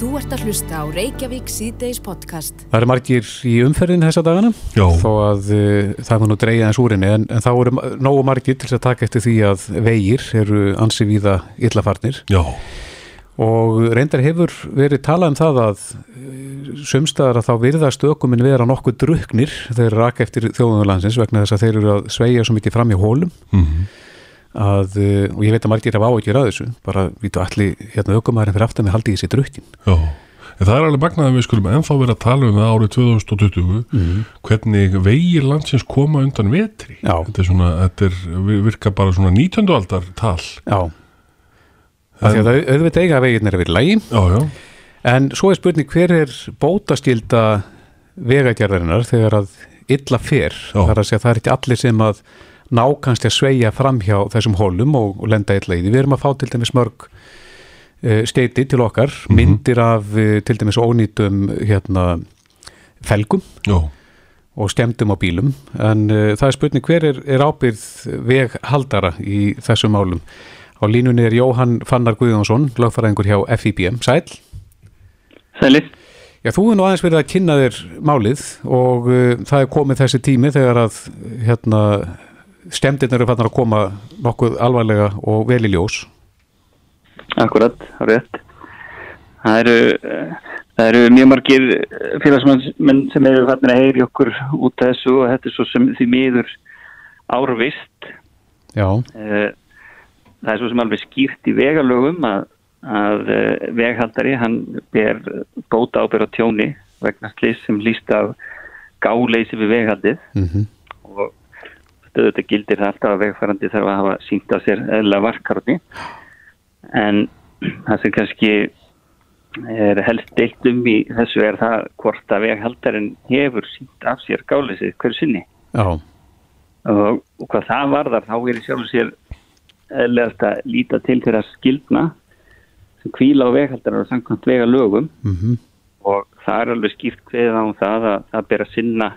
Þú ert að hlusta á Reykjavík síðdeis podcast. Það eru margir í umferðin þessa dagana Já. þó að uh, það var nú dreigja eins úrinni en, en þá eru nógu margir til að taka eftir því að vegir eru ansi víða illafarnir Já, og reyndar hefur verið talað um það að sumstaðar að þá virðast ökuminn vera nokkuð druknir þeir raka eftir þjóðunarlandsins vegna þess að þeir eru að sveigja svo mikið fram í hólum Mhm. Að, uh, og ég veit að margir hafa áhyggjur að þessu bara vítu allir hérna ökumæðurinn fyrir aftan með haldið í sér drukkin já. En það er alveg magnað að við skulum ennþá vera að tala um það árið 2020 Mhm. hvernig vegir landsins koma undan vetri. Já. Þetta er svona, þetta er, vi- virka bara svona 19. aldar tal. Já, af að það auðvitað eiga að vegirnir er verið lægi Já, já, En svo er spurning hver er bótaskilda vegagerðarinnar þegar að illa fer. Er að segja að það er ekki allir sem að ná kannski að sveigja fram hjá þessum hólum og, og lenda illa í því. Við erum að fá til dæmis mörg uh, skeiti til okkar, myndir af uh, til dæmis ónýtum hérna, felgum já. og stemdum á bílum. En uh, það er spurning hver er, er ábyrð veghaldara í þessum málum. Á línunni er Jóhann Fannar Guðjónsson, lögfæraðingur hjá FIBM. Sæl? Sælir. Já, þú er nú aðeins verið að kynna þér málið og uh, það er komið þessi tími þegar að hérna, stemdirnir eru fannar að koma nokkuð alvarlega og vel í ljós. Akkurat, rétt. Það eru, eh, það eru mjög margir félagsmenn sem eru fannir að heyri okkur út af þessu og þetta er svo sem því miður árvist. Já, Eh, Það er svo sem alveg skýrt í vegalögum að, að eh, veghaldari hann ber bóta ábyrð á tjóni vegna slís sem líst af gáleysi við veghaldið mm og stöðut gildir það alltaf að vegfærandi þarf að hafa sínt á sér eðla varkarni en það sem kannski er helst deilt um í þessu er það hvort að veghaldarinn hefur sínt af sér gáleysið hverju sinni. Já, og, og hvað það varðar þá er í sjálf og sér eðlegast að líta til þeirra skildna sem kvíla á veghaldarar og samkvæmt vega lögum mm og það er alveg skýrt á um það að það ber að sinna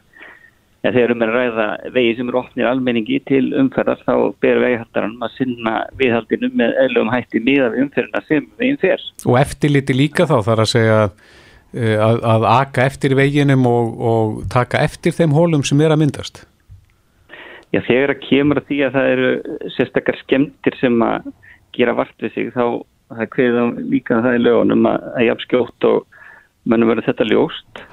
eða þegar um er að ræða vegi sem eru opnir almenningi til umferðar þá ber vegihaldarann að sinna viðhaldinu með eðlugum hætti miða við umferðina sem veginn fer. og eftirliti líka þá þarf að segja uh, að, að aka eftir veginum og, og taka eftir þeim hólum sem er að myndast. Já, þegar að kemur að því að það eru sérstakar skemmtir sem að gera vart við sig þá það á líka það í lögunum að, að jafn skjótt og mönnum verður þetta ljóst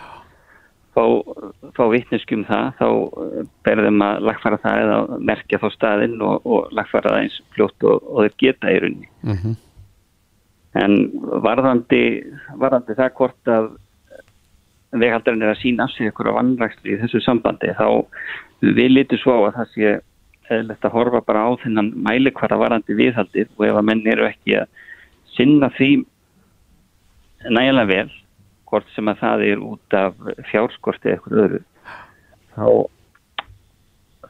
fá, fá vitneskjum það þá eh, berðum að lagfæra það eða merkja þá staðinn og, og lagfæra það eins fljótt og, og þeir geta í rauninni. Mm En varðandi, varðandi það hvort að veghaldarinn er að sína af sig á vannrækslu í þessu sambandi þá við litum svo að það sé eðlert að horfa bara á þennan mælikvara varðandi viðhaldið og ef að menn eru ekki að sinna því nægilega vel hvort sem að það er út af fjárskorti eða eitthvað öðru þá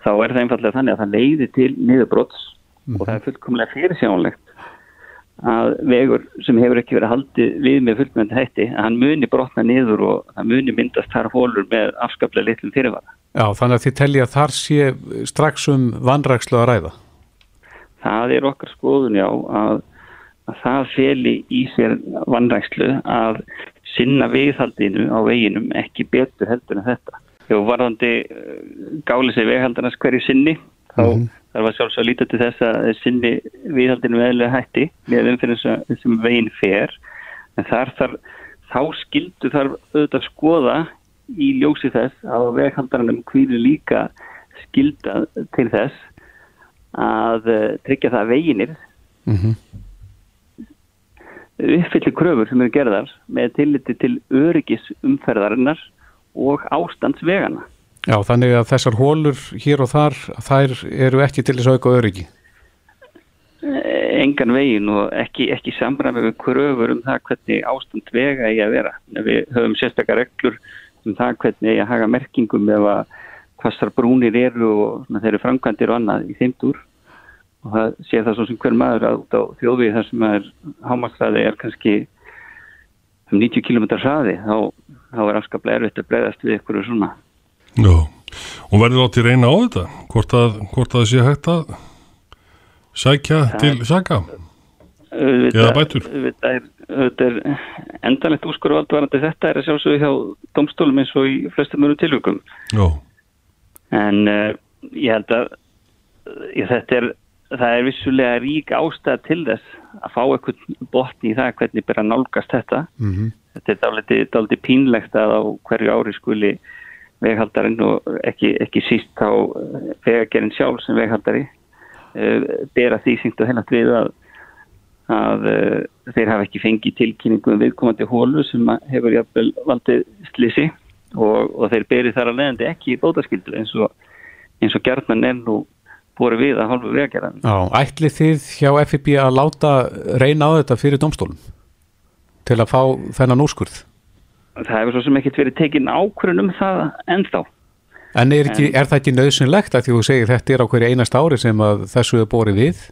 þá er það einfallega þannig að það leiði til niðurbrots og það er fullkomlega fyrirsjánlegt að vegur sem hefur ekki verið haldið við með fullmjöndi hætti að hann muni brotna niður og það muni myndast þar hólur með afskaplega litlum fyrirvara. Já, þannig að þið telli að þar sé strax um vannrækslu að ræða. Það er okkar skoðun já að, að það feli í sér vannrækslu að sinna viðhaldinu á veginum ekki betur heldur en þetta. Þegar varðandi gáli sig veghaldarnas hverju sinni þá mm -hmm. að sjálfsög að líta til þess að sinni viðhaldinu meðlega hætti með umfyrir sem veginn fer en þar þarf þá skildu þarf auðvitað að skoða í ljósi þess að veghaldarannum hvílu líka skilda til þess að tryggja það að veginir Mm -hmm. Uppfyllir kröfur sem eru gerðar með tilliti til öryggis umferðarinnar og ástandsvegana. Já, þannig að þessar hólur hér og þar, þær eru ekki til þess auka öryggi. Engan vegin og ekki, ekki samræmi við kröfur um það hvernig ástand vega eigi að vera. Við höfum sérstakar reglur um það hvernig eigi að haga merkingum ef að hvassar brúnir eru og þeir eru framkvæmdir og annað í þeimdur og það sé það svo sem hver maður að út á þjóðvið þar sem er hámaksraði er kannski um 90 km hraði þá, þá er afskaplega erfitt að bregðast við ykkur svona. Já, og verður átt í reyna á þetta hvort að, hvort að sé hægt að sækja Það- til saka Eða bætur? Þetta er, er endanlegt úrskurvald varandi þetta er að sjálfsögðu hjá domstólum eins og í flestum mjög tilvökum. Já. En uh, ég held að ég, þetta er, það er vissulega rík ástæða til þess að fá eitthvað botni í það hvernig byrja að nálgast þetta. Mm -hmm. Þetta er dálítið, pínlegt að á hverju ári skuli veghaldarinn og ekki, ekki síst á vegagerinn sjálf sem veghaldari uh, bera því syngt og hennast við að, að uh, þeir hafa ekki fengið tilkynningu um viðkomandi hólu sem hefur jafnvel valdið slisi og, og þeir beri þar að leiðandi ekki í bótaskildu eins og, eins og gerðmann er nú búið við að hálfu vegagerðan. Já, ætli þið hjá FIB að láta reyna á þetta fyrir domstólum til að fá þennan úrskurð? Það hefur svo sem ekkert verið tekin ákvörðun um það ennþá. En er, ekki, er það ekki nöðsynlegt að því þú segir þetta er á hverju einast ári sem að þessu er borið við?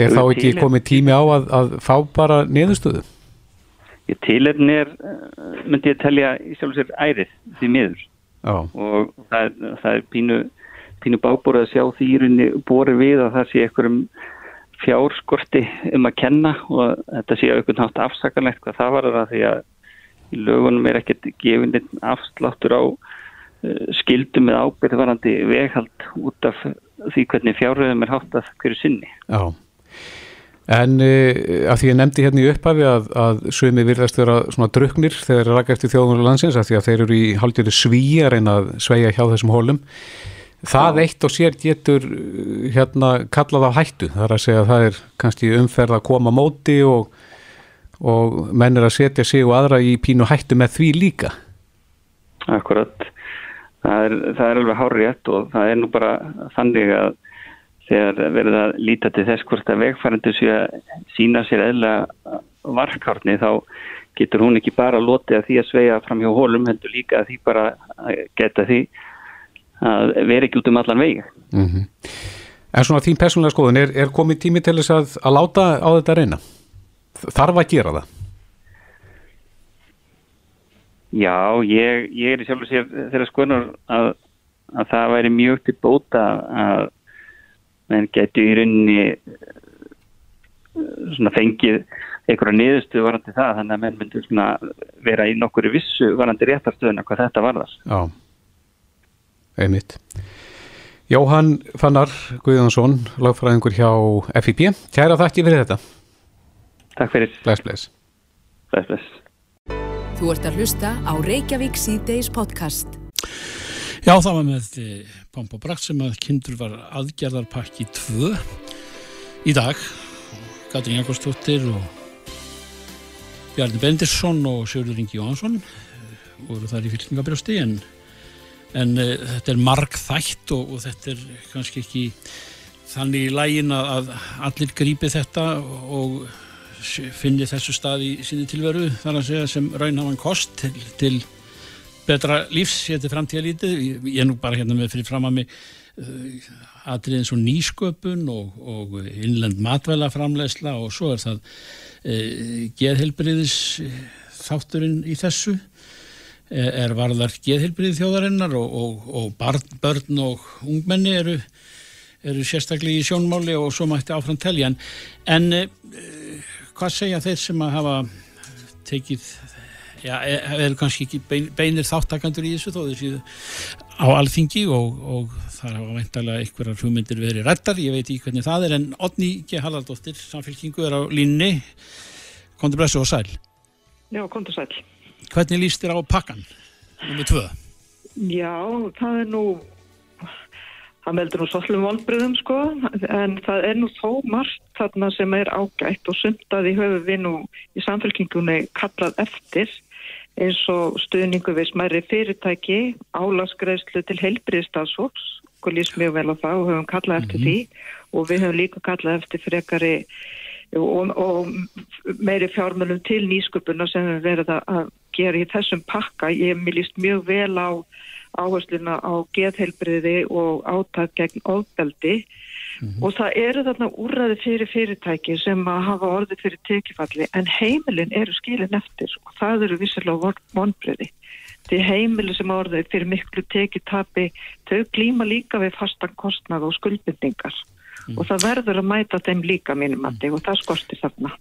Er þá ekki komið tími á að, að fá bara niðurstöðu? Ég tilefni er, myndi ég telja í sjálf sér ærið því miður Já. og það það er pínu, pínu bábúrið að sjá því í rauninni borið við að það sé einhverjum fjárskorti um að kenna og þetta sé auðvitað nátt afsakanlegt hvað það var það því að í lögunum er ekkert gefin afsláttur á uh, skildum með ábyrðvarandi veghald út af því hvernig fjárhauðum er hátt að hverju sinni. Já, en uh, að því ég nefndi hérna í upphafi að, að sömi virðast vera svona druknir þegar þeir raka eftir þjóðunum landsins að því að þeir eru í haldjöru sví að reyna að sveia hjá þessum hólum. Það Já. eitt og sér getur hérna kallað á hættu, það er að segja að það er kannski umferð að koma móti og og menn er að setja sig og aðra í pínu hættu með því líka. Akkurat það er, það er alveg hárétt og það er nú bara þannig að þegar verður að líta til þess hvort að vegfærandu sé að sína sér eðla varkárni þá getur hún ekki bara lotið að því að sveia fram hjá hólum heldur líka að því bara geta því að vera ekki út um allan vegi mm -hmm. En svona þín persónulega skoðun er, er komið tími til þess að, að láta á þetta reyna? þarf að gera það? Já, ég, ég er í sjálf og sér þeirra skoðunar að, að það væri mjög til bóta að menn getur í rauninni svona fengið einhverja niðurstu varandi það þannig að menn myndur svona vera í nokkuri vissu varandi réttarstöðuna hvað þetta varðar. Já, einmitt. Jóhann Fannar Guðjónsson, lagfræðingur hjá FIP. Kæra þakki fyrir þetta. Takk fyrir. Bless, bless. Bless, bless. Þú ert að hlusta á Reykjavík C-Days podcast. Já, það var með Pomp og Brakt sem að kindur var aðgerðarpakki 2 í dag. Katrin Jakobsdóttir og Bjarni Bendisson og Sjörður Ingi Jóhansson voru þar í fylgningabrjósti en, en uh, þetta er marg þætt og, og þetta er kannski ekki þannig í lægin að, allir grípi þetta og finni þessu stað í síni tilveru þar að segja sem raunhafan kost til, til betra lífs hér til framtíðalítið ég er nú bara hérna með fyrir fram að mig uh, aðrið eins og nýsköpun og, og innlend matvælaframlegsla og svo er það uh, geðhelbriðis þátturinn í þessu er varðar geðhelbrið þjóðarinnar og, og, og barn, börn og ungmenni eru, eru sérstaklega í sjónmáli og svo mætti áfram telja. En, uh, hvað segja þeir sem að hafa tekið já, er kannski ekki bein, beinir þáttakandur í þessu þó þessu á alþingi og, og það hafa veintalega einhverjar hugmyndir verið rættar, ég veit ekki hvernig það er en Odni G. Hallardóttir, samfélkingu er á línni, kontur blessu og sæl. Já, kontur sæl Hvernig líst þér á pakkan, nummið tvö? Já, það er nú það meldur nú svolum vonbröðum sko en það er nú þó margt þarna sem er ágætt og sundaði höfu við nú í samfélkingunni kallað eftir eins og stuðningu við smæri fyrirtæki, álagsgreðslu til heilbriðstafsóks og líst mjög vel á það og höfum kallað eftir mm -hmm. því og við höfum líka kallað eftir frekari og, og meiri fjármjölum til nýsköpuna sem við verðum að gera í þessum pakka. Ég líst mjög vel á áhersluna á geðheilbriði og áttak gegn ofbeldi mm -hmm. og það eru þarna úrraði fyrir fyrirtæki sem að hafa orðið fyrir tekifalli en heimilin eru skilin eftir og það eru vissilega vonbriði. Því heimili sem orðið fyrir miklu tekitabi þau klíma líka við fastan kostnað og skuldbindingar mm. og það verður að mæta þeim líka mínum að þig og það skortir þarna.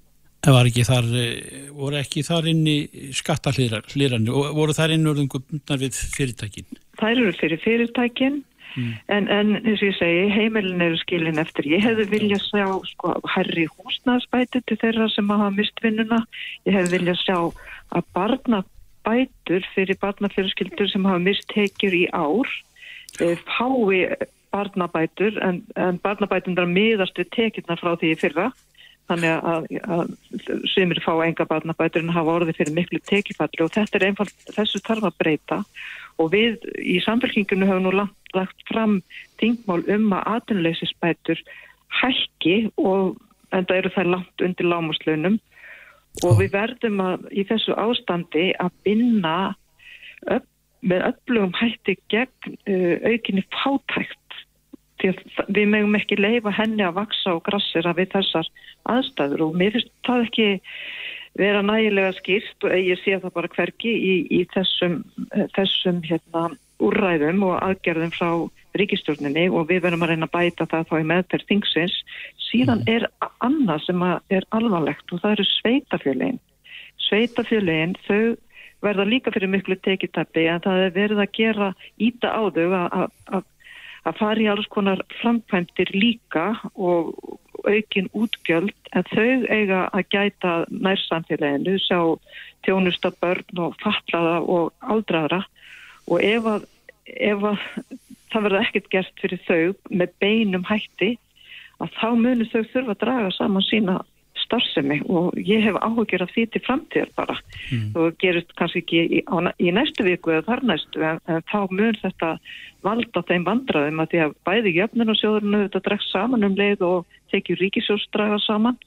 En var ekki þar, eh, voru ekki þar inni skattahlýrarni og voru þar inn orðingum við fyrirtækin? Það eru fyrir fyrirtækin mm. en, en eins og ég segi heimilin eru skilin eftir. Ég hefði viljað sjá sko herri húsnaðsbæti til þeirra sem hafa mist vinnuna. Ég hefði viljað sjá að barnabætur fyrir barnafjörskildur sem hafa mist tekjur í ár eh, fái barnabætur en, en barnabætundar miðast við tekjurna frá því fyrra. Þannig að, að semir fá enga barnabætur en hafa orðið fyrir miklu tekifalli og þetta er einfalt, þessu tarf að breyta. Og við í samfélkinginu höfum nú lagt, lagt fram tingmál um að atunleysisbætur hækki og enda eru það langt undir lámuslaunum og við verðum að í þessu ástandi að binna upp, með öflugum hætti gegn uh, aukinni fátækt því að við megum ekki leifa henni að vaksa og grassera við þessar aðstæður og mér finnst það ekki vera nægilega skýrt og ég sé það bara hverki í, í þessum, þessum hérna, úrræðum og aðgerðum frá ríkistjórninni og við verðum að reyna að bæta það þá í meðferð þingsins. Síðan mhm. er annað sem er alvarlegt og það eru sveitafjölein. Sveitafjölein þau verða líka fyrir miklu tekitæpi en það er verið að gera íta á þau að að fara í alls konar framkvæmdir líka og aukin útgjöld en þau eiga að gæta nærsamfélaginu, sjá tjónusta börn og fatlaða og aldraðra. Og ef að, ef að það verða ekkert gert fyrir þau með beinum hætti að þá munir þau þurfa að draga saman sína starfsemi og ég hef áhugjur af því til framtíðar bara mm. og gerist kannski ekki í, á, í næstu viku eða þar næstu en, en þá mun þetta valda þeim vandraðum að því að bæði jöfnun og sjóðurnu þetta dregst saman um leið og tekið ríkisjóðsdraga saman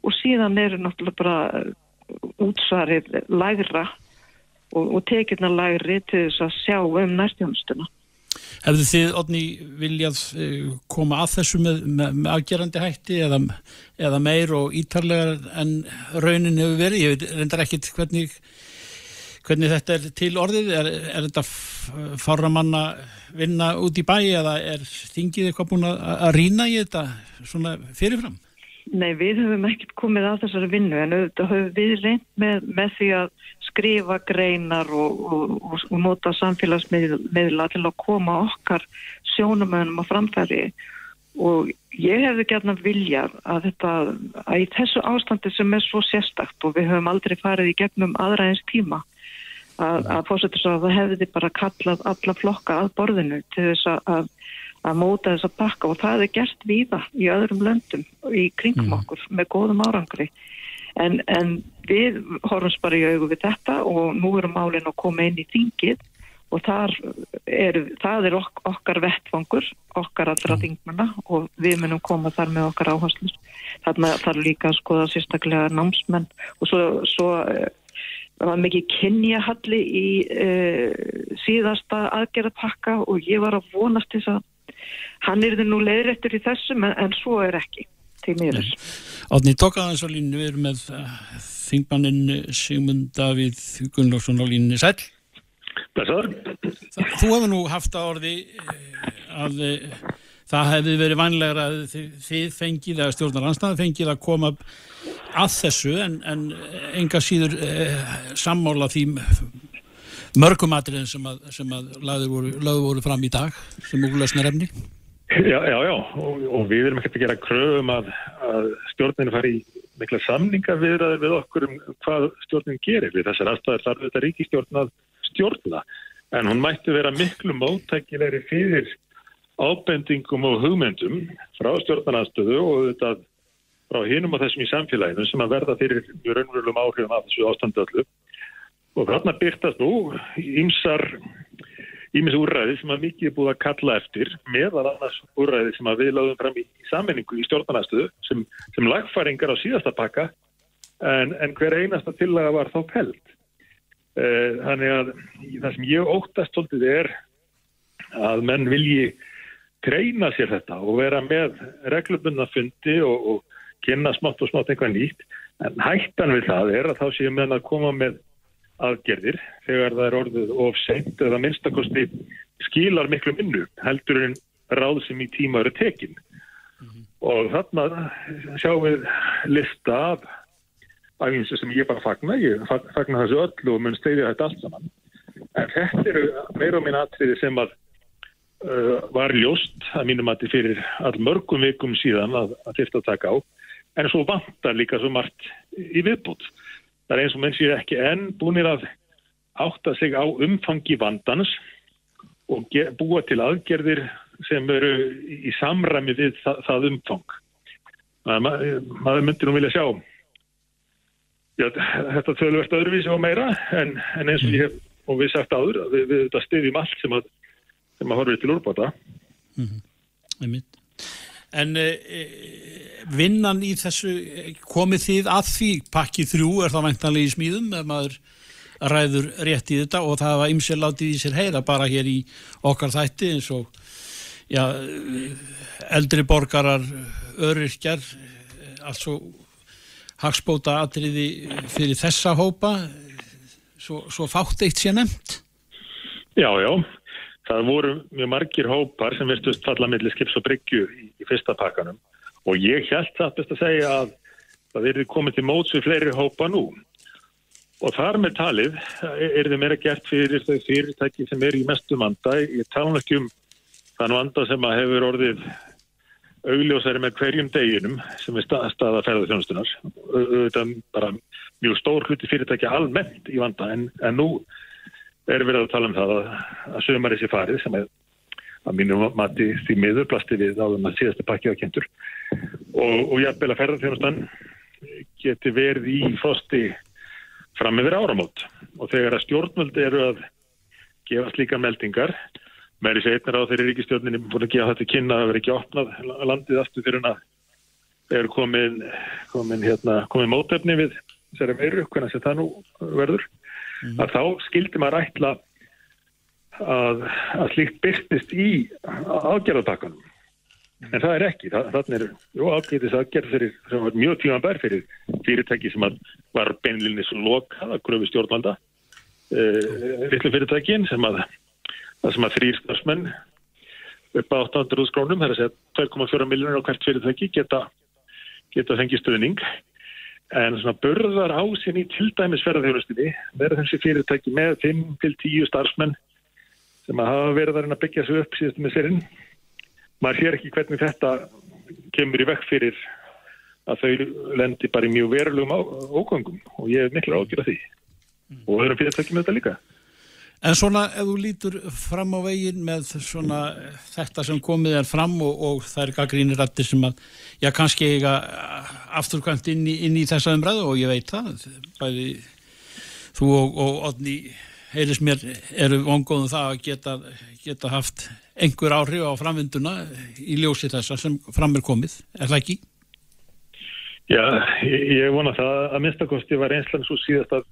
og síðan eru náttúrulega bara útsvarið lægra og, og tekirna lægri til þess að sjá um næstjónstuna Hefðu þið, Odni, viljað eh, koma að þessu með, með, með afgerandi hætti eða, eða meir og ítarlegar en raunin hefur verið? Ég veit reyndar ekkit hvernig, hvernig þetta er til orðið. Er, er þetta fára manna vinna út í bæ eða er þingið eitthvað búin að, að rýna í þetta svona fyrirfram? Nei, við höfum ekkert komið að þessari vinnu en auðvitað höfum við reynd með, með því að skrifa greinar og, og, og, og nota samfélagsmiðla til að koma okkar sjónumönum á framfæri. Og ég hefði gætna viljað að þetta, að í þessu ástandi sem er svo sérstakt og við höfum aldrei farið í gegnum aðra eins tíma að, að fórsetur svo að það hefði bara kallað alla flokka að borðinu til þess að að móta þess að pakka. Og það er gert víða í öðrum löndum í kringum mm. okkur með góðum árangri en, en við horfum bara í augu við þetta og nú erum málinn að koma inn í þingið og er, það er ok, okkar vettfangur, okkar allra mm. þingmanna og við munum koma þar með okkar áherslur. Þarna þarf líka að skoða sérstaklega námsmenn og svo, svo eh, var mikið kynjahalli í uh, síðasta aðgerðapakka og ég var að vonast þess að hann er það nú leiðrættur í þessum en, en svo er ekki til mýrur. Átni, tókaðans á línu, við erum með uh, þingmannin Sigmund Davíð Gunnlaugsson á línu. Sæl? Blessaður. Þú hefur nú haft að orði að það hefði verið vanlegra að þið fengið, eða stjórnar anstæða fengið að koma að þessu en, en enga síður eh, sammála því mörgum atriðin sem að, sem að laður voru, voru fram í dag sem úrlösnar efni. Já, já, já, og, og við erum ekkert að gera kröfum að, að stjórninu fari í mikla samningar viðraður við okkur um hvað stjórnin gerir. Við þessar aðstæðar þarf þetta ríkistjórn að stjórna. En hún mætti vera miklu móttækilegri fyrir ábendingum og hugmyndum frá stjórnarnarstöðu og þetta frá hinum og þessum í samfélaginu sem að verða fyrir mjög raunverulegum áhrifum af þessu ástandu öllu. Og þarna byrtast nú ímsar ímis úrræði sem að mikið er búið að kalla eftir meðal annars úrræði sem að við lögum fram í sammenningu í stjórnarnarstöðu sem, sem lagfæringar á síðasta pakka en, en hver einasta tillaga var þá pelt. Eh, þannig að það sem ég óttast svolítið er að menn vilji treina sér þetta og vera með reglubunnafundi og, og kynna smátt og smátt einhvað nýtt en hættan við það er að þá séum menn að koma með aðgerðir þegar það er orðið of seint eða minnstakosti skilar miklu minnu heldur en ráð sem í tíma eru tekin. Mm -hmm. og þarna sjáum við lista af aðeins sem ég bara fagna, ég fagna þessu öllu og mun steyðja þetta allt saman. En þetta eru meira og minna atriði sem að uh, var ljóst að mínum að þetta fyrir all mörgum vikum síðan að, að þetta taka á, en svo vantar líka svo margt í viðbútt. Það er eins og menn sér ekki enn búinir að átta sig á umfangi vandans og búa til aðgerðir sem eru í samræmi við það, það umfang. Maður, maður myndir nú vilja sjá já, þetta tölvert öðruvísi og meira en, en eins og ég hef og við sagt áður við, við þetta stiðjum allt sem að, að horfið til úrbáta. Mm -hmm. En e, vinnan í þessu, komið þið að því? Pakki þrjú er það væntanlega í smíðum ef maður ræður rétt í þetta og það var ymsið látið í sér heyra bara hér í okkar þætti eins og já, eldri borgarar öryrkjar altså hagspóta atriði fyrir þessa hópa. Svo, svo fátt eitt sé nefnt. Já, já það voru mjög margir hópar sem virtust falla millir skips og bryggju í, í fyrsta pakkanum. Og ég held það best að segja að það er komið til móts við fleiri hópa nú. Og þar með talið er þið meira gert fyrir þau fyrirtæki sem er í mestum vanda. Ég tala ekki um þann vanda sem að hefur orðið augljósari með hverjum deginum sem er stað, staða ferðarþjónustunar er bara mjög stór hluti fyrirtækja almennt í vanda en, en nú er við að tala um það að, að sögumar þessi farið sem er að mínum mati því miður plasti við áðum að síðastu pakki á kentur og, og jafnvel að ferðarþjónustan geti verið í frosti fram yfir áramót. Og þegar að stjórnvöldi eru að gefa slíka meldingar með þessi einnar á þeirri ríkistjórninni búin að gefa þetta kynna að vera ekki opnað landið aftur fyrir að er komin, komin, hérna, komin mótefni við þessari meiru, hvernig það nú verður, mm -hmm. að þá skildi maður ætla að, að slíkt byrstist í ágjörðatakanum. En það er ekki, það, þannig er ágjörðis aðgerð fyrir, sem var mjög tíma bær fyrir fyrirtæki sem var beinlinni svo lokað að gröfu stjórnvalda, uh, litlu fyrirtækin sem að að þrýr starfsmenn upp á 800 úrskrónum, það er að segja 2,4 miljónir á hvert fyrirtæki geta, geta fengið stöðning en svona börðar ásinn í tildæmis ferðarþjóðlustinni verður þessi fyrirtæki með 5-10 starfsmenn sem að hafa verið að byggja sig upp síðustu með sérinn maður sér ekki hvernig þetta kemur í vekk fyrir að þau lendir bara í mjög verulegum ógangum og ég er miklu ágjur af því. Mm. og öðrum fyrirtæki með þetta líka En svona ef þú lítur fram á veginn með svona þetta sem komið er fram og, og það er gaggrínir rættir sem að já kannski eiga afturkvæmt inn, inn í þessa umræðu og ég veit það bæði þú og, og Odni heilis mér eru vongóðum það að geta, geta haft einhver áhrif á framvinduna í ljósi þessa sem fram er komið, er það ekki? Já, ég, ég vona það að minnstakosti var einslan svo síðast að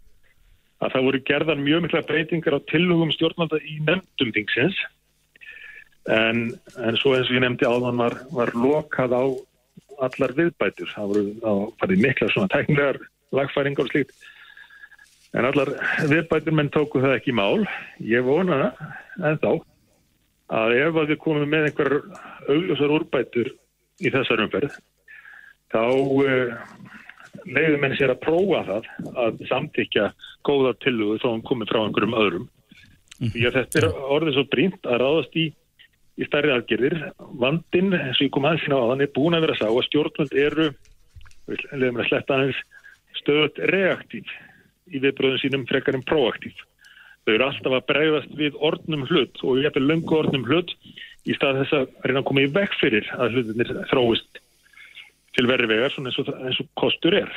að það voru gerðan mjög mikla breytingar á tillugum stjórnvalda í nefndum þingsins. En, en svo eins og ég nefndi áðan var, var lokað á allar viðbætur. Það voru á farið mikla svona tæknilegar lagfæringar og slíkt. En allar viðbætur menn tóku það ekki mál. Ég vona en þá að ef að við komum með einhver augljósar úrbætur í þessar umferð þá uh, leiðum henni sér að prófa það að samtíkja góða tillugu þó hann komið frá einhverjum öðrum. Mm. Því að þetta er orðið svo brínt að ráðast í, í stærri aðgerðir. Vandin, eins og ég kom aðeins hérna á þann, er búin að vera sá að stjórnvöld eru, leiðum að sletta aðeins, stöðut reaktív í viðbröðum sínum frekar en proaktív. Þau eru alltaf að bregðast við orðnum hlut og ég hefði löngu orðnum hlut í stað þess að reyna að koma í vekk fyrir að hlutinir þróist til verri vegar svona eins og, eins og kostur er.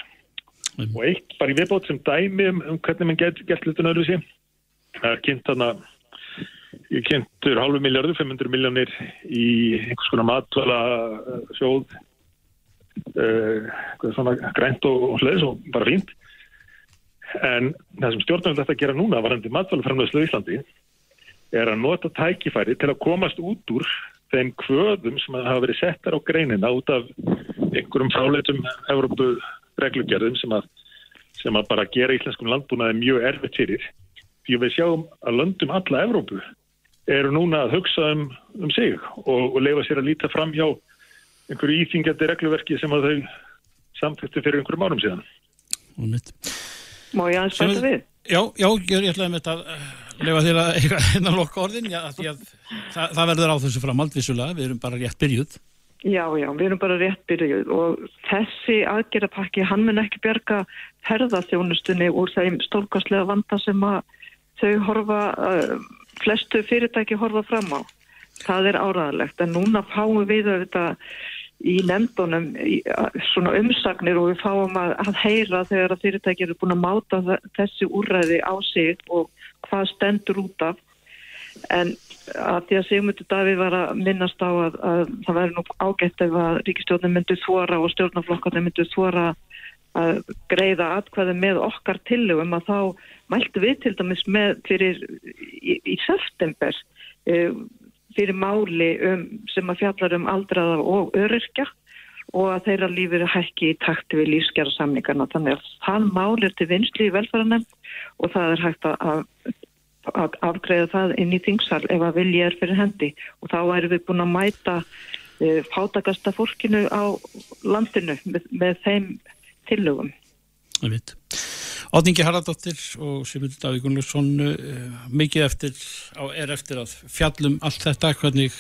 Mm. Og eitt bara í viðbót sem dæmi um, um hvernig mann gett gert hlutin öðru síðan. Það er kynnt þarna, ég kynntur halvu miljardur, 500 miljónir í einhvers konar matvala sjóð, uh, svona grænt og, hlæðis og bara fínt. En það sem stjórnum þetta að gera núna varandi matvala fremlaðslu í Íslandi er að nota tækifæri til að komast út úr þeim kvöðum sem hafa verið settar á greinina út af einhverjum fráleitum Európu reglugjörðum sem að, sem að bara gera íslenskum landbúnaði mjög erfitt fyrir. Því við sjáum að löndum alla Európu eru núna að hugsa um, um sig og, og leifa sér að líta fram hjá einhverju íþingjandi regluverki sem að þau samþýttu fyrir einhverjum árum síðan. Og mitt. Má ég aðeins bæta við? Já, já, ég ætlaði með þetta að lefa þér að eiga hennar lokka orðin, já, því að það, það verður á þessu framhald vissulega, við erum bara rétt byrjuð. Já, já, við erum bara rétt byrjuð og þessi aðgerðapakki, hann mun ekki bjarga herðaþjónustunni úr þeim stórkastlega vanda sem að þau horfa, uh, flestu fyrirtæki horfa fram á. Það er áraðalegt, en núna fáum við auðvitað í nefndunum í, svona umsagnir og við fáum að, að heyra þegar að fyrirtæki eru búin að máta þessi úrræði á sig og hvað stendur út af en að því að Sigmundur Davíð var að minnast á að, að það væri nú ágætt ef að ríkistjórnum myndu þvora og stjórnaflokkarnir myndu þvora að greiða atkvæði með okkar tillögum að þá mæltu við til dæmis með fyrir í, í september e, fyrir máli um, sem að fjallar um aldraða og öryrkja og að þeirra lífur hækki í takti við lífsgjara samningarna þannig að það máli er til vinsli í velfæranemn og það er hægt að að afgreða það inn í þingsal ef að vilja er fyrir hendi og þá erum við búin að mæta uh, fátakasta fólkinu á landinu með, með þeim tillögum. Það veit. Átningi Haraldóttir og Simundur Davík Gunnlaugsson uh, mikið eftir, á, er eftir að fjallum allt þetta, hvernig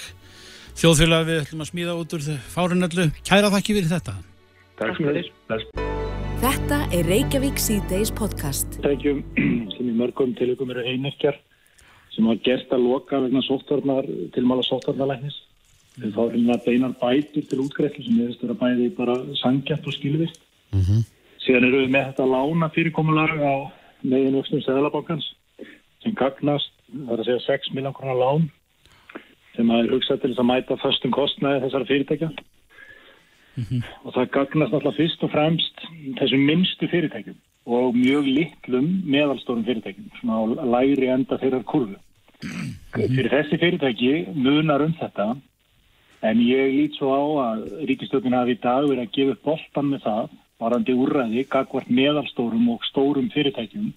þjóðfélag við ætlum að smíða út úr fárinallu. Kæra þakki fyrir þetta. Takk fyrir. Þetta er Reykjavík C-Days podcast. Tækjum sem í mörgum tilökum eru einekjar sem hafa gert að loka vegna sóttvarnar, tilmála sóttvarnalæknis. Við fáum hérna beinar bætur til útgreiflu sem við veist vera bæði bara sangjart og skilvist. Mm -hmm. Síðan eru við með þetta lána fyrirkomulag á megin vöxtum Sæðalabankans sem gagnast, það er að segja 6 miljón konar lán sem að er hugsað til þess að mæta föstum kostnæði þessara fyrirtækja. Mm -hmm. og það gagnast alltaf fyrst og fremst þessum minnstu fyrirtækjum og mjög litlum meðalstórum fyrirtækjum svona á læri enda þeirrar kurvu mm -hmm. fyrir þessi fyrirtæki munar um þetta en ég lít svo á að ríkistökun hafi í dag verið að gefa boltan með það varandi úrræði gagvart meðalstórum og stórum fyrirtækjum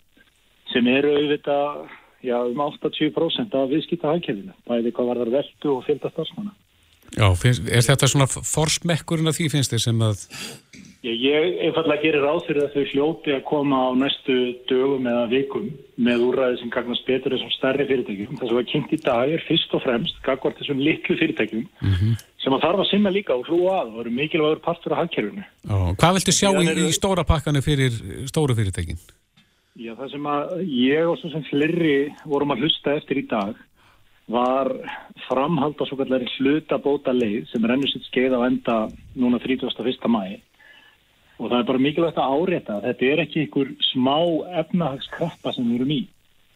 sem eru auðvitað já, um 80% af viðskipta hagkefinu bæði hvað var þar veldu og fylgta starfsmanna Já, finnst, er þetta svona forsmekkurinn að því finnst þið sem að... Ég, ég einfallega gerir fyrir að þau hljóti að koma á næstu dögum eða vikum með úrræði sem gagnast betur þessum stærri fyrirtækjum. Það sem var kynnt í dag er fyrst og fremst gagvart þessum litlu fyrirtækjum mm -hmm. sem að þarf að sinna líka og hlúa að og eru mikilvægur partur af hagkerfunu. Hvað viltu sjá í, í stóra pakkanu fyrir stóru fyrirtækin? Já, það sem að ég og svo sem flerri vorum að hlusta eftir í dag var framhald á svo kallari hlutabóta leið sem rennur sitt skeið á enda núna 31. mæ og það er bara mikilvægt að árétta að þetta er ekki einhver smá efnahagskrappa sem við erum í.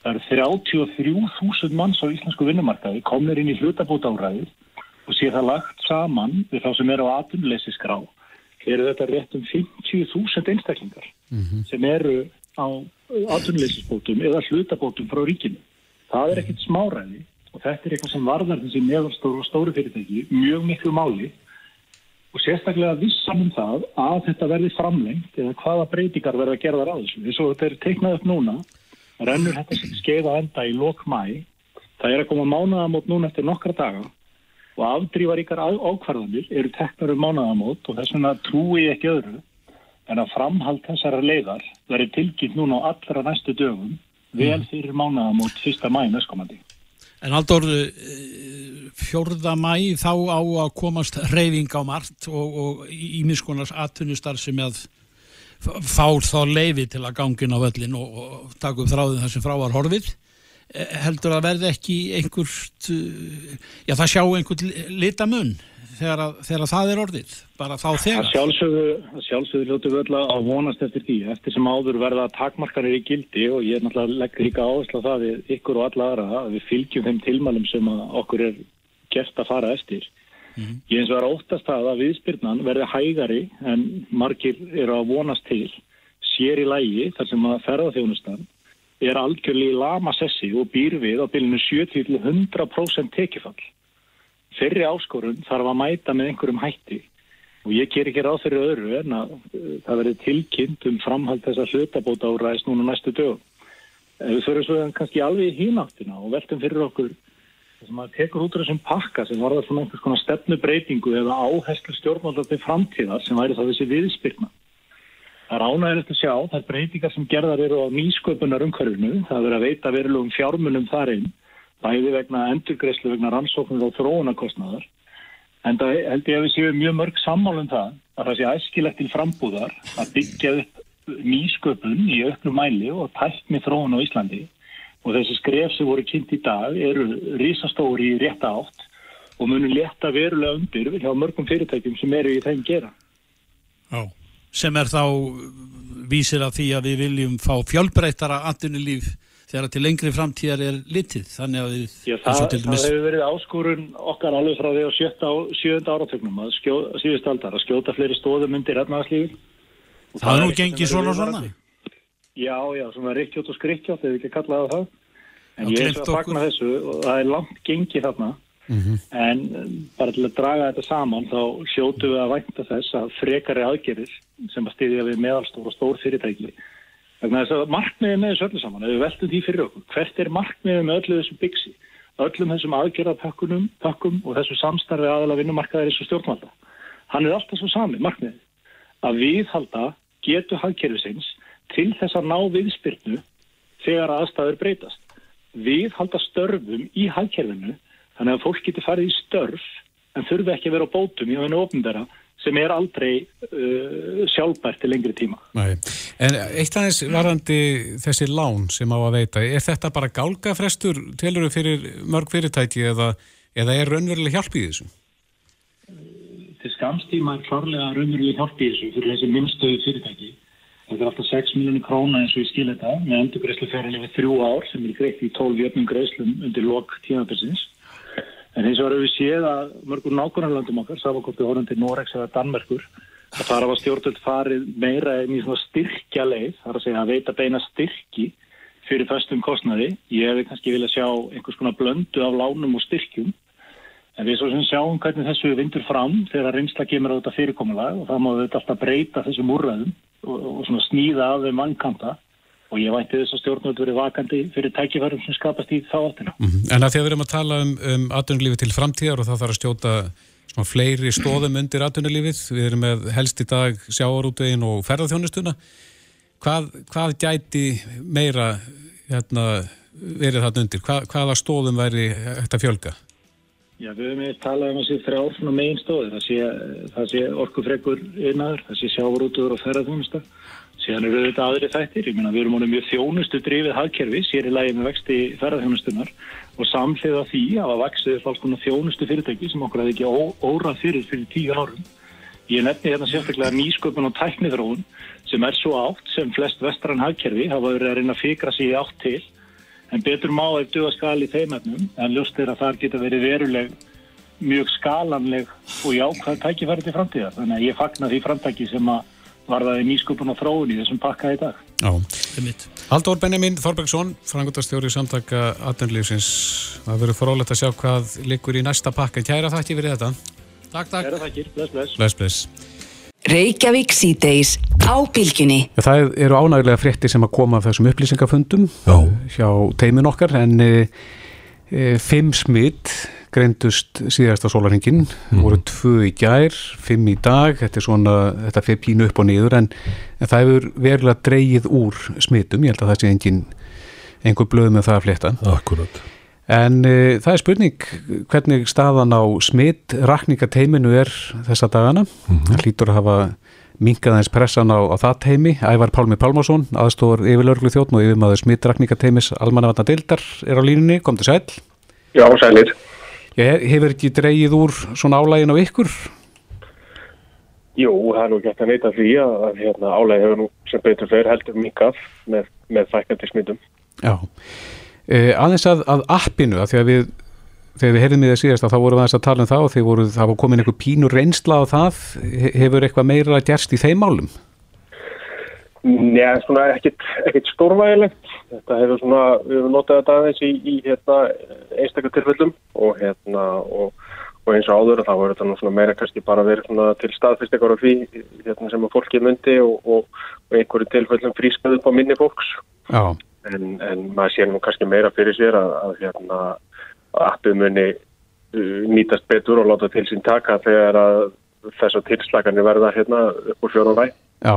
Það eru 33.000 manns á íslensku vinnumarkaði komir inn í hlutabóta áræðið og sé það lagt saman við þá sem eru á atunleysisgrá eru þetta rétt um 50.000 einstaklingar mm -hmm. sem eru á atunleysisbótum eða hlutabótum frá ríkinu. Það er ekkit smáræði og þetta er eitthvað sem varðar þessi meðalstóru og stóru fyrirtæki mjög miklu máli og sérstaklega vissan um það að þetta verði framlengt eða hvaða breytingar verða að gera þar á þessu. Þess að þetta er teiknað upp núna, rennur þetta sem skeið á enda í lok mæ, það er að koma mánaðamót núna eftir nokkra daga og afdrífaríkar ákvarðanir eru teknar um mánaðamót og þess vegna trúi ekki öðru en að framhald þessara leiðar verði tilkynnt núna á allra næstu dögum vel mm. fyrir mánaðamót fyrsta mæ næstkomandi. En Aldur, eh, fjörða mæ þá á að komast reyfing á margt og, og ímiskonars atvinnustar sem að fá þá leifi til að gangin á völlin og, og taka upp þráðin þar sem frá var horfið. Eh, heldur að verði ekki einhvert, eh, já það sjá einhvert litamun þegar, að, þegar það er orðið, bara þá þegar? Sjálfsögðu, sjálfsögðu ljótu völla að vonast eftir því, eftir sem áður verða takmarkanir í gildi og ég er náttúrulega leggur líka áherslu á það við ykkur og alla aðra að við fylgjum þeim tilmælum sem okkur er gert að fara eftir. Mm -hmm. Ég eins og er óttast það að viðspyrnan verði hægari en margir eru að vonast til sér í lægi þar sem að ferðarþjónustan er algjörlega í lama sessi og býr við á bylunu 70-100% tekifall þeirri áskorun þarf að mæta með einhverjum hætti og ég ger ekki ráð fyrir öðru en að uh, það verði tilkynnt um framhald þess að hlutabóta áræðis núna næstu dögum. Við fyrir svo kannski alveg í hínáttina og veltum fyrir okkur sem maður tekur út úr þessum pakka sem var það svona einhvers konar stefnubreitingu eða áherslu stjórnvalda til framtíðar sem væri það þessi viðspyrna. Það er ánægilegt að sjá þær breytingar sem gerðar eru á nýsköpunar umhverfinu. Það verður að veita verulegum fjármunum þar einn, bæði vegna endurgreyslu vegna rannsóknir og þróunarkostnaðar. En það held ég að við séum mjög mörg sammálum það að það sé æskilegt til frambúðar að byggja upp nýsköpun í öllum mæli og tækni þróun á Íslandi og þessi skref sem voru kynnt í dag eru risastóri í rétta átt og munum leta verulega undir hjá mörgum fyrirtækjum sem eru í þeim gera. Já, sem er þá vísir að því að við viljum fá fjálbreytara andunulíf þegar til lengri framtíðar er litið. Þannig að við Já, það, það hefur verið áskorun okkar alveg frá því á sjönda áratögnum að síðust aldar að skjóta fleiri stóðum undir efnarslífi Það, það er nú gengið svona og svona. Já, já, svona rikkjótt og skrikkjótt eða ekki kallaði það. En ég er svo að fagna þessu og það er langt gengið þarna mm -hmm. en um, bara til að draga þetta saman þá sjótu við að vænta þess að frekari aðgerir sem að styðja við meðalstór og stór fyrirtæki. Vegna þess að markmiðið með þessu öllu saman. Ef við veltum því fyrir okkur, hvert er markmiðið með öllu þessum byggsi, öllum þessum aðgerðarpakkunum pakkum og þessu samstarfi aðala vinnumarkaðir þessu stjórnvalda. Hann er alltaf svo sami, markmiðið. Að viðhalda getu hagkerfisins til þess að ná viðspyrnu þegar aðstæður breytast. Við halda störfum í hagkerfinu þannig að fólk getur farið í störf en þurfi ekki að vera á bótum í hennu ofnbæra sem er aldrei uh, sjálfbært til lengri tíma. Nei. En eitt aðeins varðandi þessi lán sem á að veita, er þetta bara gálgafrestur teluru fyrir mörg fyrirtæki eða, eða er raunveruleg hjálp í þessu? Til skamstíma er klárlega raunveruleg hjálp í þessu fyrir þessi minnstöðu fyrirtæki Þetta er alltaf 6 miljónir króna eins og ég skil þetta með endurgreysluferðinni við þrjú ár sem er greitt í 12 jöfnum greislum undir lok tímabilsins. En eins og varum við séð að mörgur nákvæmlandum okkar, samankortið horfum til Norex eða Danmerkur, að það var stjórnvöld farið meira í styrkja leið, það er að segja að veita beina styrki fyrir föstum kostnaði. Ég hefði kannski viljað sjá einhvers konar blöndu af lánum og styrkjum. En við svo sem sjáum hvernig þessu vindur fram þegar reynsla kemur á þetta fyrirkomulag og það má þetta alltaf breyta þessum úrræðum og, og snýða af þeim mannkanta og ég vænti þess að stjórnvöld verið vakandi fyrir tækifærum sem skapast í þá áttina. Mm -hmm. En að því að við erum að tala um, um atvinnulífi til framtíðar og það þarf að stjóta svona fleiri stóðum undir atvinnulífið, við erum með helst í dag sjáarútvegin og ferðarþjónustuna, hvað, hvað gæti meira hérna, verið þarna undir? Hvað, hvaða stóðum væri þetta fjölga? Já, við höfum eitthvað talað um að sé þrjár svona megin stóði. Það sé, sé orkufregur innaður, það sé sjávarútuður og ferðarþjónusta. Síðan eru þetta aðri þættir. Ég meina, við erum ánum mjög þjónustu drifið hagkerfi, sér í lægi með vexti ferðarþjónustunar og samhliða því að að vextið er alls konar þjónustu fyrirtæki sem okkur hefði ekki órað fyrir fyrir tíu árum. Ég nefni hérna sérstaklega nýsköpun og tækniðrón sem er svo átt sem flest vestrann hagkerfi hafa verið að reyna að fikra sig átt til en betur má ef duða skal í þeim efnum en ljóst er að það geta verið veruleg mjög skalanleg og jákvæð tækifæri til framtíðar þannig að ég fagnar því framtæki sem að varðaði nýskupun og þróun í þessum pakka í dag? Já, Haldur Benjamin Þorbergsson, frangotastjóri samtaka Atunlífsins, það verður frólægt að sjá hvað likur í næsta pakka. Kæra þakki fyrir þetta. Takk, takk. Kæra þakki, bless, bless. Bless, bless. Reykjavík síðdeis á bylginni. Það eru ánægulega frétti sem að koma af þessum upplýsingafundum Já. hjá teimin okkar en e, e, fimm smitt greindust síðasta sólaringin, mm. voru tvö í gær, fimm í dag, þetta er svona, þetta fyrir pínu upp og niður en, en það hefur verulega dreyið úr smittum, ég held að það sé engin einhver blöð með það að flétta. Akkurat. En e, það er spurning hvernig staðan á smitt rakningateiminu er þessa dagana. Mm -hmm. Það hlýtur að hafa minkaðans pressan á, á það teimi. Ævar Pálmi Pálmásson, aðstóður yfirlörglu þjóttn og yfirmaður smitt rakningateimis Almannavatna Dildar er á línunni. Kom til sæl. Já, sælir. Hefur ekki dreyið úr svona álægin á ykkur? Jú, það er nú gett að neyta því að, að hérna, álægi hefur nú sem betur fyrir heldur minkað með, með fækandi smittum. Já. Uh, aðeins að, að appinu, að því að við þegar við heyrðum í það síðast að þá vorum við að tala um það og þegar voru, það var komin einhver pínur reynsla á það, hefur eitthvað meira gerst í þeim málum? Njá, svona ekkit, ekkit stórvægilegt þetta hefur svona, við hefum notað þetta aðeins í, í hérna, einstakar tilfellum og hérna og, og eins og áður og þá er þetta nú svona meira kannski bara verið svona til staðfyrst eitthvað á því hérna, sem að fólki myndi og, og, og einhverju tilfellum frískaðu upp á minni fólks en, en maður sér nú kannski meira fyrir sér að, að, hérna, appið muni uh, nýtast betur og láta til sín taka þegar að þessar tilslaganir verða hérna upp úr fjórum væg. Já,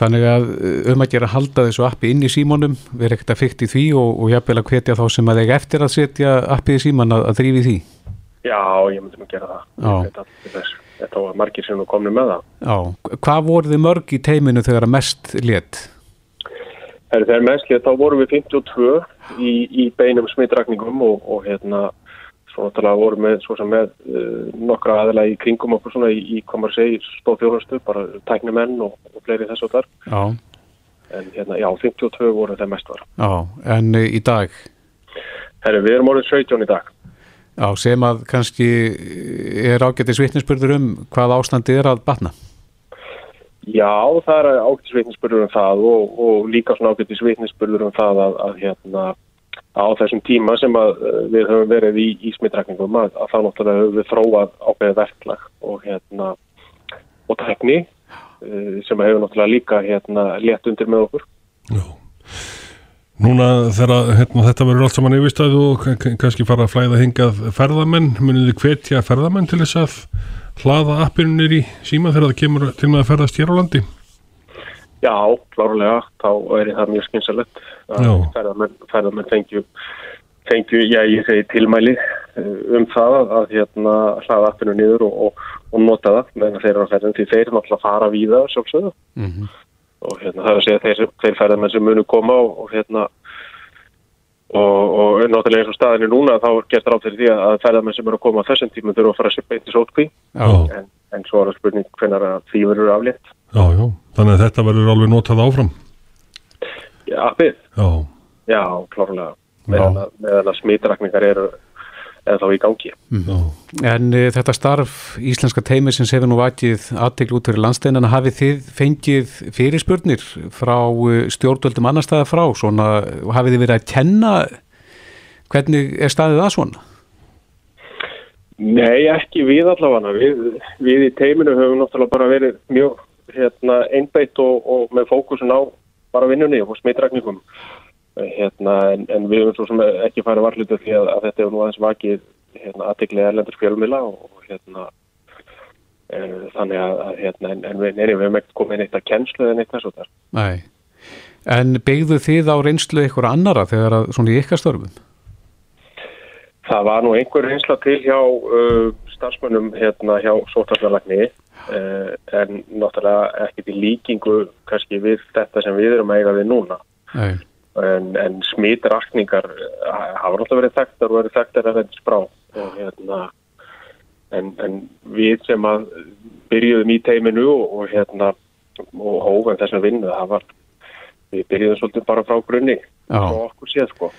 þannig að uh, um að gera að halda þessu appi inn í símónum, vera ekkert að fykta í því og, og jafnvel að hvetja þá sem að þeir eftir að setja appið í síman að, að drífi því. Já, ég myndi nú gera það. Þess. Þetta var margir sem nú komni með það. Já, hvað voru þið mörg í teiminu þegar mest létt? Þegar mennslið þá vorum við 52 í, í beinum smittrakningum og, og hérna svo náttúrulega vorum við svo sem með uh, nokkra aðila í kringum okkur svona í, í komar segi stóð þjóðastu, bara tæknimenn og, og fleiri þess og þar. Já, En hérna, já, 52 voru það mest var. já, en uh, í dag, Herri, við erum orðin 17 í dag. Já, sem að kannski er ágættis vitnisspurður um hvað ástandi er að batna. Já, það er ágættis vitnisspurður um það og, og líka svona ágættis vitnisspurður um það að, að hérna á þessum tíma sem að uh, við höfum verið í, í smittrakningum að, að þá náttúrulega höfum við þróað ákveðið verklag og hérna og tækni uh, sem hefur náttúrulega líka hérna létt undir með okkur. Já. Núna þegar hérna, þetta verður allt saman yfirstæðu og kann- kann- kannski fara að flæða hingað ferðamenn, munið þið hvetja ferðamenn til þess að hlaða appinu nýr í síma þegar það kemur til með að ferðast hér á landi? Já, klárlega, þá er það mjög skynsalegt að ferðamenn, ferðamenn fengju, fengju, já, ég segi tilmæli uh, um það að, hérna hlaða appinu niður og, og, og nota það meðan þeir eru á ferðin því þeir náttúrulega fara víða sjálfsögðu. Mm og hérna það er að segja þeir, þeir ferðamenn sem munu koma og, og hérna og, og náttúrulega eins og staðinni núna þá er gert ráð fyrir því að ferðamenn sem eru að koma á þessum tímum þurfa að fara sér beint í sótkví en, en svo er það spurning að því verður aflétt. Já, já, þannig að þetta verður alveg notað áfram. Já, appið, Já, já, klárlega. Meðan að, meðan að smitrakningar eru eða þá í gangi. já, en uh, þetta starf íslenska teimi sem hefur nú vakið aðtegl út fyrir landsteinana, hafið þið fengið fyrirspurnir frá uh, stjórnvöldum annar staða frá, svona, hafið þið verið að kenna hvernig er staðið það svona? Nei, ekki við allavega. Við, við í teiminu höfum náttúrulega bara verið mjög hérna, einbeitt og, og með fókusun á bara vinnunni og smitrakningum. Hérna, en, en við höfum svo sem ekki farið varlutu því að, að þetta hefur nú aðeins vakið hérna, aðteglið erlendur fjölmila og hérna e, þannig að, að hérna, en, en við, höfum ekkert komið neitt að kennslu eða neitt þess og þar. Nei. En byggðu þið á reynslu ykkur annara þegar að svona í ykkar störfum? Það var nú einhver reynsla til hjá uh, starfsmönnum hérna hjá sótarfjörlagni uh, en náttúrulega ekkert í líkingu kannski við þetta sem við erum að eiga við núna. Nei. En, en smitrakningar uh, hafa náttúrulega verið þekktar og verið þekktar að þetta sprá. Og, hérna, en, en við sem að byrjuðum í teiminu og, og, hérna, og hófum þessum vinnu, það var, við byrjuðum svolítið bara frá grunni og okkur séð sko.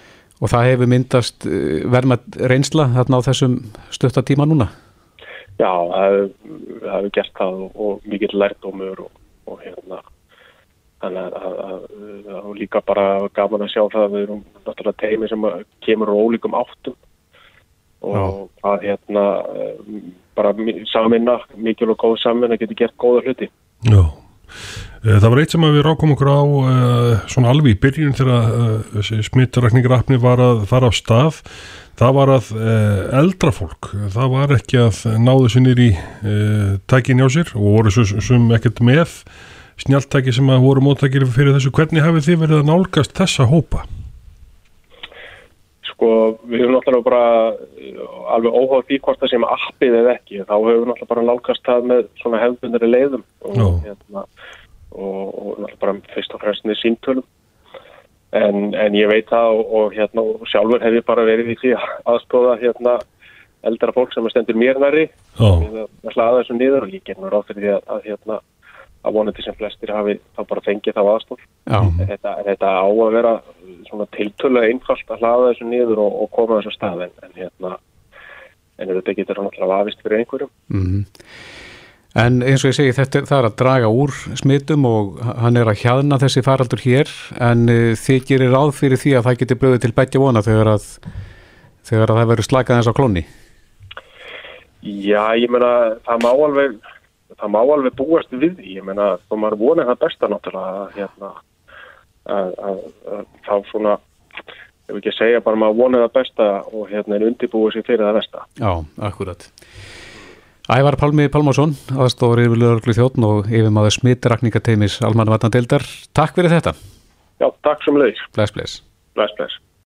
Og það hefur myndast uh, verma reynsla þarna á þessum stutta tíma núna? Já, það hefur- hefur gert það og, og mikill lærdómur og, og hérna þannig að, að, að, að líka bara gaman að sjá það að við erum náttúrulega teimi sem kemur á ólíkum áttum og að hérna eh, bara mi- samvinna, mikil og góð samvinna getur gert góða hluti. já. Eh, Það var eitt sem við rákum okkur á uh, svona alveg í byrjun þegar uh, smittarakningarapni var að fara á stað. Það var að eldra fólk, það var ekki að náðu sinni í uh, tækin hjá sér og voru sem ekkert með snjaltæki sem að voru móttakir fyrir þessu. Hvernig hafið þið verið að nálgast þessa hópa? Sko, við höfum náttúrulega bara eh, alveg óháð því hvort það sem appið eða ekki, þá höfum við náttúrulega bara nálgast það með svona hefðbundari leiðum og, hérna, og, og náttúrulega bara fyrst og fremst með símtölum. En, en ég veit það og, og, hérna, sjálfur hef ég bara verið í því að aðstóða hérna, eldra fólk sem stendur mér næri við að að hlaða þessu niður og ég get nú ráð fyrir því að, að, hérna, að vonandi sem flestir hafi þá bara fengið þá En Þetta, þetta á að vera svona tiltölulega einfalt að hlaða þessu niður og, og koma þessu stað en, en hérna en þetta getur alltaf afvist fyrir einhverjum. mhm. En eins og ég segi, þetta það er að draga úr smitum og hann er að hjaðna þessi faraldur hér en uh, þið gerir ráð fyrir því að það getur bröðið til betja vona þegar að, þegar að það verður slakað eins á klóni. Já, ég meina það má alveg það má alveg búast við því, ég meina þó maður vonið það besta náttúrulega að, hérna, að, að, að þá svona ef ekki að segja bara maður vonið það besta og hérna er undirbúið sér fyrir það besta. Já, akkurat. Ævar Pálmi Pálmásson, aðstofur yfirlega þjóttn og yfirmaður smitrakningateimis Almanna Vatnadeildar. Takk fyrir þetta. Já, takk sem leiðis. Bless, bless. Bless, bless.